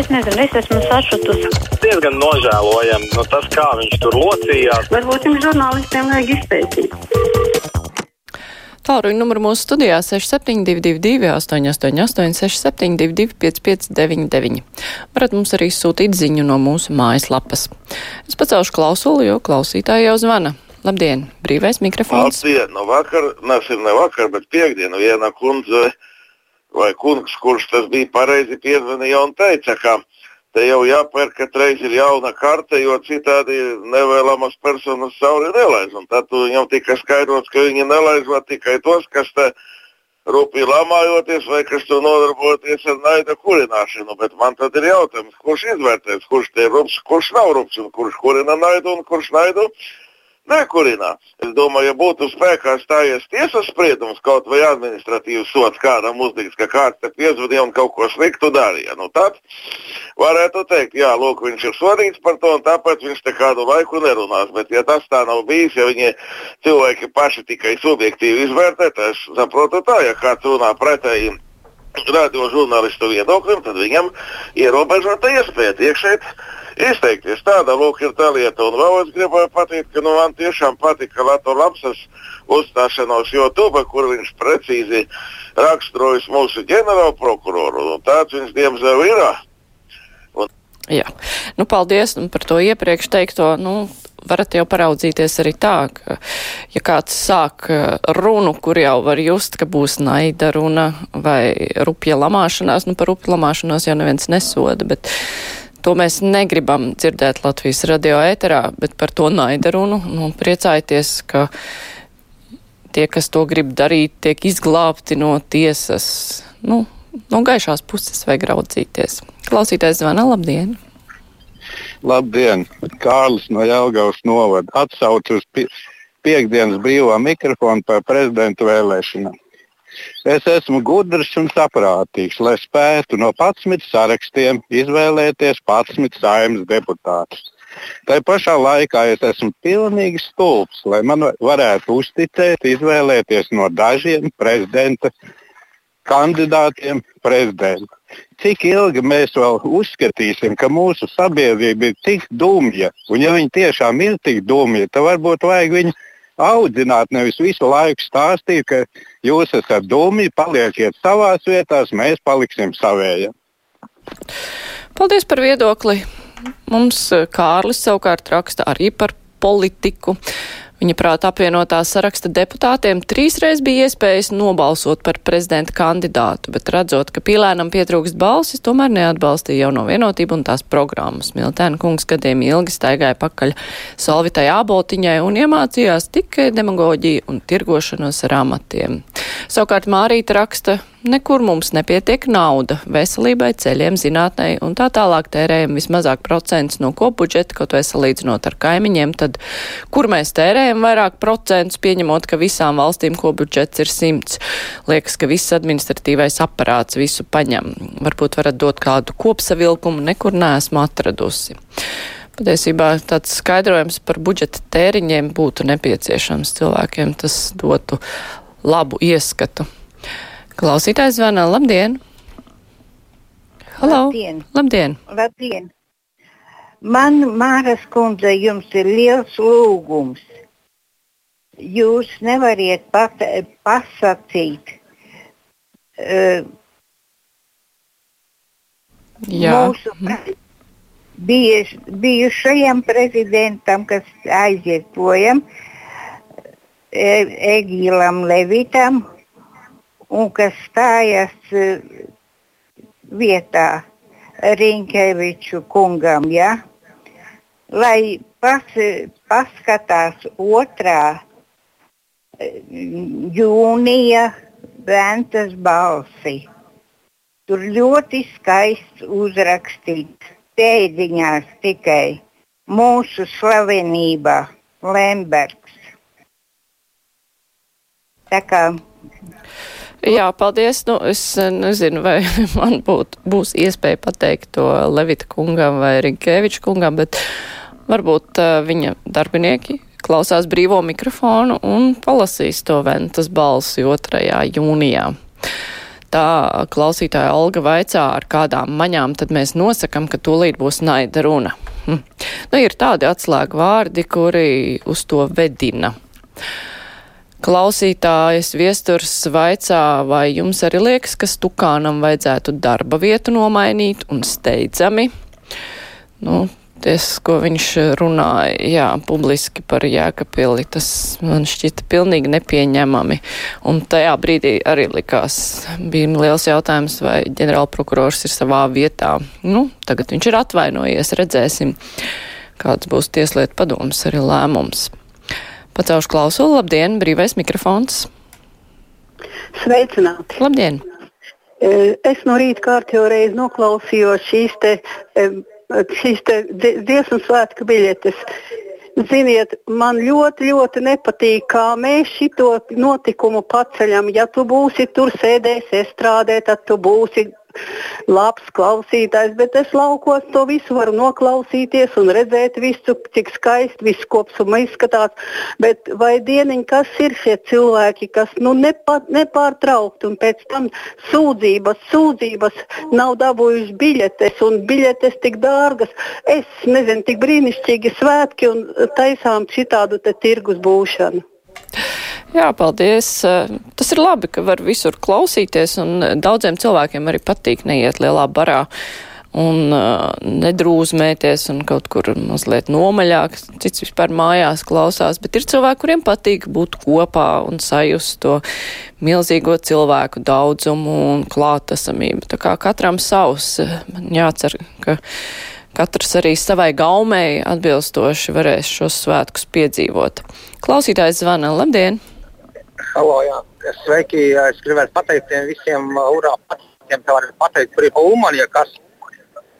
Es nezinu, es esmu sašutusi. Diezgan nožēlojami nu, tas, kā viņš tur locījās. Varbūt jums žurnālistiem vajag izpētīt. Tālruņa numuru mūsu studijā 6722, 888, 672, 559, varat mums arī sūtīt ziņu no mūsu mājaslapas. Es pacelšu klausuli, jo klausītāji jau zvana. Labdien, brīvais mikrofons. Labdien, no vakar, nesim ne vakar, bet piekdienu viena kundze vai kungs, kurš tas bija pareizi piezvanīja un teica, ka te jau jāpērk, ka reiz ir jauna karte, jo citādi nevēlamas personas cauri nelaiž. Un tad viņam tika skaidrots, ka viņi nelaiž tikai tos, kas te rūpīgi lamājoties vai kas tur nodarbojoties ar naida kurināšanu. Bet man tad ir jautājums, kurš izvērtēs, kurš te ir rups, kurš nav rups un kurš kurina naidu un kurš naidu nekurinā. Es domāju, ja būtu spēkā stājies tiesas spriedums, kaut vai administratīvs sots kādam uzdīgs, ka kāds te piezvanīja un kaut ko sliktu darīja, nu tad varētu teikt, jā, lūk, viņš ir sodīts par to un tāpēc viņš te kādu laiku nerunās. Bet ja tas tā nav bijis, ja viņi cilvēki paši tikai subjektīvi izvērtē, tad es saprotu tā, ja kāds runā pretēji radio žurnālistu viedoklim, tad viņam ierobežota iespēja iekšēt izteikties. Tāda lūk ir tā lieta. Un vēl es gribēju pateikt, ka nu, man tiešām patika Latvijas Lapsas uzstāšanos YouTube, kur viņš precīzi raksturojas mūsu ģenerālprokuroru. Tāds viņš diemžēl ir. Un... Jā, nu paldies par to iepriekš teikto. Nu, varat jau paraudzīties arī tā, ka, ja kāds sāk runu, kur jau var just, ka būs naida runa vai rupja lamāšanās, nu par rupja lamāšanos jau neviens nesoda, bet To mēs negribam dzirdēt Latvijas radio ēterā, bet par to naida runu. Nu, priecājieties, ka tie, kas to grib darīt, tiek izglābti no tiesas. Nu, no gaišās puses vajag raudzīties. Klausītājs zvana, labdien! Labdien! Kārlis no Jelgavas novada atsauc uz pie, piekdienas brīvā mikrofonu par prezidentu vēlēšanām. Es esmu gudrs un saprātīgs, lai spētu no 11 sarakstiem izvēlēties 11 saimnes deputātus. Tā pašā laikā es esmu pilnīgi stulbs, lai man varētu uzticēt, izvēlēties no dažiem prezidenta kandidātiem prezidentu. Cik ilgi mēs vēl uzskatīsim, ka mūsu sabiedrība ir tik dumja, un ja viņi tiešām ir tik dumji, tad varbūt vajag viņu audzināt, nevis visu laiku stāstīt, ka jūs esat dūmi, palieciet savās vietās, mēs paliksim savējā. Paldies par viedokli. Mums eh, Kārlis savukārt raksta arī par politiku. Viņa prāta apvienotā saraksta deputātiem trīsreiz bija iespējas nobalsot par prezidenta kandidātu, bet redzot, ka pīlēnam pietrūkst balsis, tomēr neatbalstīja jauno vienotību un tās programmas. Miltēna kungs gadiem ilgi staigāja pakaļ Solvitai Āboltiņai un iemācījās tikai demagoģiju un tirgošanos ar amatiem. Savukārt Mārīta raksta, nekur mums nepietiek nauda veselībai, ceļiem, zinātnei un tā tālāk tērējam vismazāk procents no kopbudžeta, kaut vai salīdzinot ar kaimiņiem, tad kur mēs tērējam vairāk procentus, pieņemot, ka visām valstīm kopbudžets ir simts. Liekas, ka viss administratīvais aparāts visu paņem. Varbūt varat dot kādu kopsavilkumu, nekur neesmu atradusi. Patiesībā tāds skaidrojums par budžeta tēriņiem būtu nepieciešams cilvēkiem. Tas dotu labu ieskatu. Klausītājs zvana, labdien! Halo! Labdien! Labdien. Labdien. Man, Māras kundze, jums ir liels lūgums. Jūs nevariet pat, pasakīt uh, Jā. mūsu bijuš, bijušajam prezidentam, kas aiziet projām, E- Egīlam Levitam, un kas stājas eh, vietā Rinkeviču kungam, ja? lai pas, paskatās otrā eh, jūnija Ventas balsi. Tur ļoti skaists uzrakstīts, pēdiņās tikai mūsu slavenība Lembergs. Tā kā Jā, paldies. Nu, es eh, nezinu, vai man būt, būs iespēja pateikt to Levita kungam vai Rinkēviča kungam, bet varbūt uh, viņa darbinieki klausās brīvo mikrofonu un palasīs to Ventas balsi 2. jūnijā. Tā klausītāja Olga vaicā, ar kādām maņām tad mēs nosakam, ka tūlīt būs naida runa. Hm. Nu, ir tādi atslēgu vārdi, kuri uz to vedina. Klausītājas viesturs vaicā, vai jums arī liekas, ka Stukānam vajadzētu darba vietu nomainīt un steidzami? Nu, tas, ko viņš runāja, jā, publiski par Jēkabili, tas man šķita pilnīgi nepieņemami. Un tajā brīdī arī likās, bija liels jautājums, vai ģenerālprokurors ir savā vietā. Nu, tagad viņš ir atvainojies, redzēsim, kāds būs tieslietu padoms arī lēmums. Pacaušu klausulu, labdien, brīvais mikrofons. Sveicināti! Labdien! Es no rīta kārtējo reizi noklausījos šīs te šīs dziesmu svētku biļetes. Ziniet, man ļoti, ļoti nepatīk, kā mēs šo notikumu paceļam. Ja tu būsi tur sēdējis estrādē, tad tu būsi labs klausītājs, bet es laukos to visu varu noklausīties un redzēt visu, cik skaisti viss kopsumā izskatās. Bet vai dieniņ, kas ir šie cilvēki, kas nu, nepa, nepārtraukti un pēc tam sūdzības, sūdzības nav dabūjuši biļetes un biļetes tik dārgas. Es nezinu, tik brīnišķīgi svētki un taisām šitādu tirgus būšanu. Jā, paldies. Tas ir labi, ka var visur klausīties, un daudziem cilvēkiem arī patīk neiet lielā barā un uh, nedrūzmēties un kaut kur mazliet nomaļāk. Cits vispār mājās klausās, bet ir cilvēki, kuriem patīk būt kopā un sajust to milzīgo cilvēku daudzumu un klātesamību. Tā kā katram savs, man jācer, ka katrs arī savai gaumei atbilstoši varēs šos svētkus piedzīvot. Klausītājs zvana, labdien! Halo, jā. Sveiki, es gribētu pateikt visiem uh, urā pacientiem, kā var pateikt, kur ir pa Umanija, kas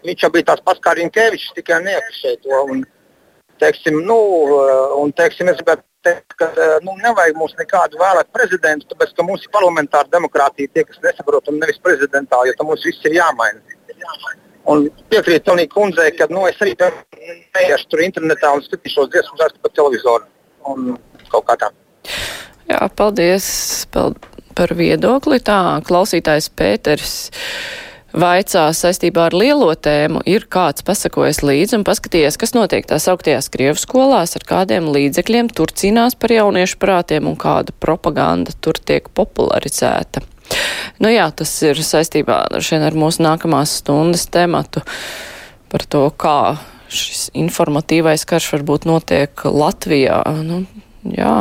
viņš jau bija tāds pats kā Rinkevičs, tikai neapšēja to. Un, teiksim, nu, uh, un, teiksim, es gribētu teikt, ka uh, nu, nevajag mums nekādu vēlēt prezidentu, tāpēc, ka mums ir parlamentāra demokrātija, tie, kas nesaprot, un nevis prezidentā, jo tam mums viss ir jāmaina. Un piekrīt Tonija kundzei, ka nu, es arī neiešu tur internetā un skatīšos dziesmu zārstu pa televizoru un kaut kā tā. Jā, paldies par viedokli. Tā klausītājs Pēters vaicā saistībā ar lielo tēmu, ir kāds pasakojis līdzi un paskatījies, kas notiek tās augtajās Krievu skolās, ar kādiem līdzekļiem tur cīnās par jauniešu prātiem un kāda propaganda tur tiek popularizēta. Nu jā, tas ir saistībā ar mūsu nākamās stundas tematu par to, kā šis informatīvais karš varbūt notiek Latvijā. Nu, jā,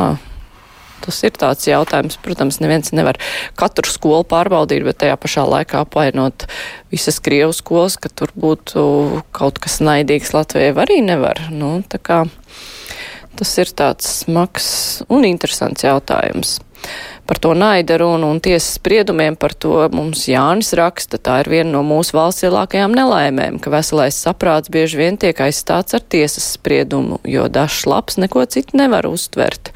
Tas ir tāds jautājums. Protams, neviens nevar katru skolu pārbaudīt, bet tajā pašā laikā apvainot visas Krievu skolas, ka tur būtu kaut kas naidīgs Latvijai arī nevar. Nu, kā, tas ir tāds smags un interesants jautājums. Par to naida runu un tiesas spriedumiem par to mums Jānis raksta. Tā ir viena no mūsu valsts lielākajām nelaimēm, ka veselais saprāts bieži vien tiek aizstāts ar tiesas spriedumu, jo dažs labs neko citu nevar uztvert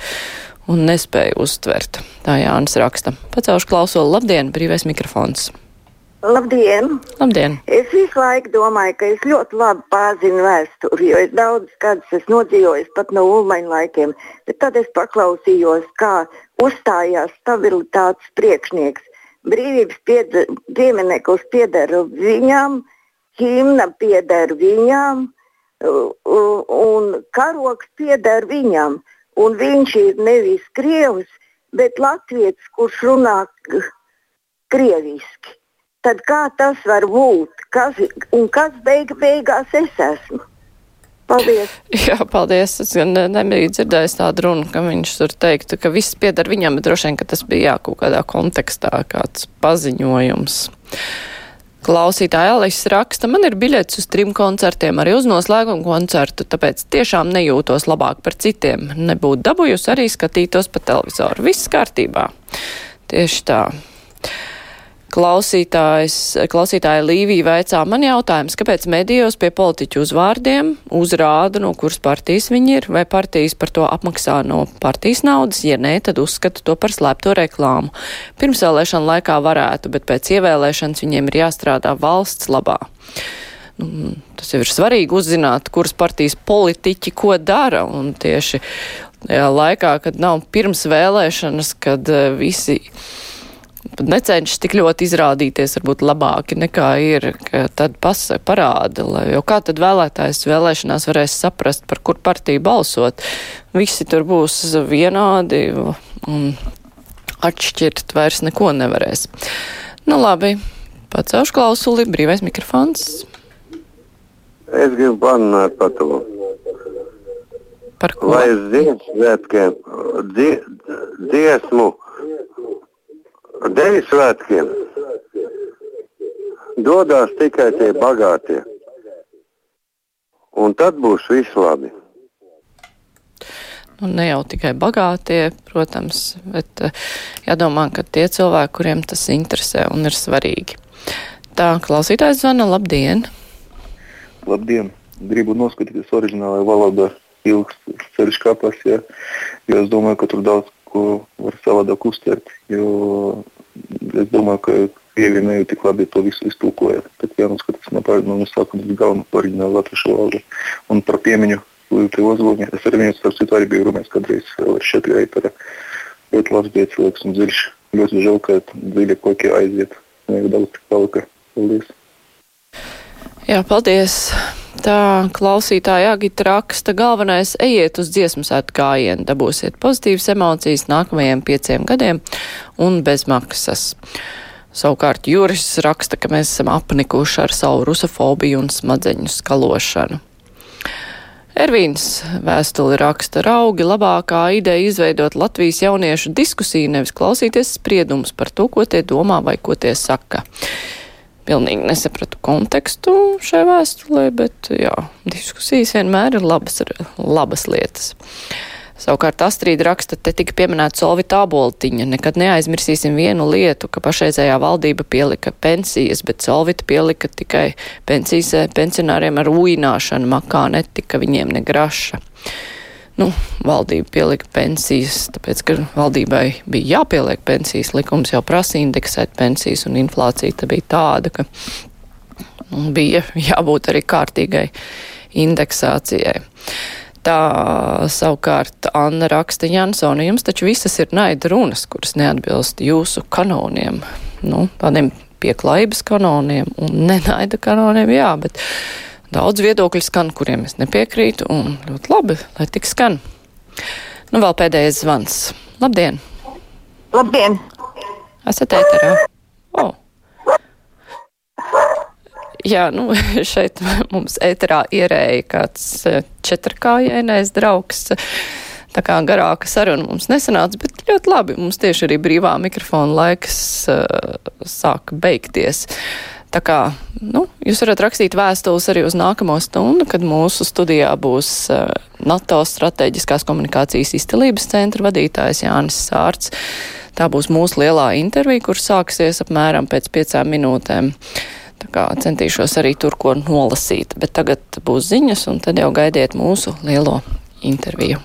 un nespēja uztvert. Tā Jānis raksta. Pacelšu klausulu. Labdien, brīvais mikrofons! Labdien! Labdien! Es visu laiku domāju, ka es ļoti labi pārzinu vēsturi, jo es daudz gadus esmu nodzīvojis pat no ulmaņa laikiem. Bet tad es paklausījos, kā uzstājās stabilitātes priekšnieks. Brīvības pieder, piemineklis pieder viņam, himna pieder viņam un karoks pieder viņam un viņš ir nevis krievs, bet latviečs, kurš runā krieviski. Tad kā tas var būt? Kas, un kas beiga, beigās es esmu? Paldies! Jā, paldies. Es gan nebiju dzirdējis tādu runu, ka viņš tur teiktu, ka viss pieder viņam, bet droši vien, ka tas bija jā, kaut kādā kontekstā, kāds paziņojums. Klausītāja Alis raksta, man ir biļets uz trim koncertiem, arī uz noslēgumu koncertu, tāpēc tiešām nejūtos labāk par citiem. Nebūtu dabūjusi arī skatītos pa televizoru. Viss kārtībā. Tieši tā. Klausītājs, klausītāja Līvija veicā man jautājums, kāpēc medijos pie politiķu uzvārdiem uzrāda, no kuras partijas viņi ir, vai partijas par to apmaksā no partijas naudas, ja nē, tad uzskata to par slēpto reklāmu. Pirms vēlēšana laikā varētu, bet pēc ievēlēšanas viņiem ir jāstrādā valsts labā. Nu, tas jau ir svarīgi uzzināt, kuras partijas politiķi ko dara, un tieši laikā, kad nav pirms vēlēšanas, kad uh, visi necenšas tik ļoti izrādīties varbūt labāki nekā ir, tad pasa, parāda, lai, jo kā tad vēlētājs vēlēšanās varēs saprast, par kur partiju balsot. Visi tur būs vienādi un atšķirt vairs neko nevarēs. Nu labi, pacelšu klausuli, brīvais mikrofons. Es gribu parunāt par to. Par ko? Lai Ziemassvētkiem dziesmu Deju svētkiem dodas tikai tie bagātie. Un tad būs viss labi. Nu, ne jau tikai bagātie, protams, bet uh, jādomā, ka tie cilvēki, kuriem tas interesē un ir svarīgi. Tā, klausītājs zvana, labdien! Labdien! Gribu noskatīties oriģinālajā valodā ilgs ceļš kāpās, ja, jo es domāju, ka tur daudz ko var savādāk uztvert, es domāju, ka jau tik labi to visu iztulkoja. Tad jānoskatās no, no, no sākuma līdz galam par latviešu valodu. Un par piemiņu Līta Ozoliņa, es ar viņu starp citu arī biju runājis kādreiz ar šetri aitara. Ļoti labs bija cilvēks un dziļš. Ļoti žēl, ka dziļa kokie aiziet. Ne jau daudz tik palika. Paldies! Jā, paldies! Tā klausītāja Agita raksta, galvenais ejiet uz dziesmu sētu gājienu, dabūsiet pozitīvas emocijas nākamajiem pieciem gadiem un bez maksas. Savukārt Juris raksta, ka mēs esam apnikuši ar savu rusofobiju un smadzeņu skalošanu. Ervīns vēstuli raksta raugi labākā ideja izveidot Latvijas jauniešu diskusiju, nevis klausīties spriedumus par to, ko tie domā vai ko tie saka pilnīgi nesapratu kontekstu šai vēstulē, bet jā, diskusijas vienmēr ir labas, labas lietas. Savukārt Astrīda raksta, te tika pieminēta Solvita aboltiņa. Nekad neaizmirsīsim vienu lietu, ka pašreizējā valdība pielika pensijas, bet Solvita pielika tikai pensijas pensionāriem ar uināšanu, makā netika viņiem ne graša nu, valdība pielika pensijas, tāpēc, ka valdībai bija jāpieliek pensijas, likums jau prasa indeksēt pensijas, un inflācija tā bija tāda, ka nu, bija jābūt arī kārtīgai indeksācijai. Tā savukārt Anna raksta Jansona, jums taču visas ir naida runas, kuras neatbilst jūsu kanoniem, nu, tādiem pieklājības kanoniem un nenaida kanoniem, jā, bet Daudz viedokļu skan, kuriem es nepiekrītu, un ļoti labi, lai tik skan. Nu, vēl pēdējais zvans. Labdien! Labdien! Esat ēterā? Oh. Jā, nu, šeit mums ēterā ierēja kāds eh, četrkājainais draugs. Tā kā garāka saruna mums nesanāca, bet ļoti labi. Mums tieši arī brīvā mikrofona laiks uh, sāk beigties. Uh, Tā kā nu, jūs varat rakstīt vēstules arī uz nākamo stundu, kad mūsu studijā būs uh, NATO strateģiskās komunikācijas izcelības centra vadītājs Jānis Sārts. Tā būs mūsu lielā intervija, kur sāksies apmēram pēc piecām minūtēm. Tā kā centīšos arī tur ko nolasīt, bet tagad būs ziņas, un tad jau gaidiet mūsu lielo interviju.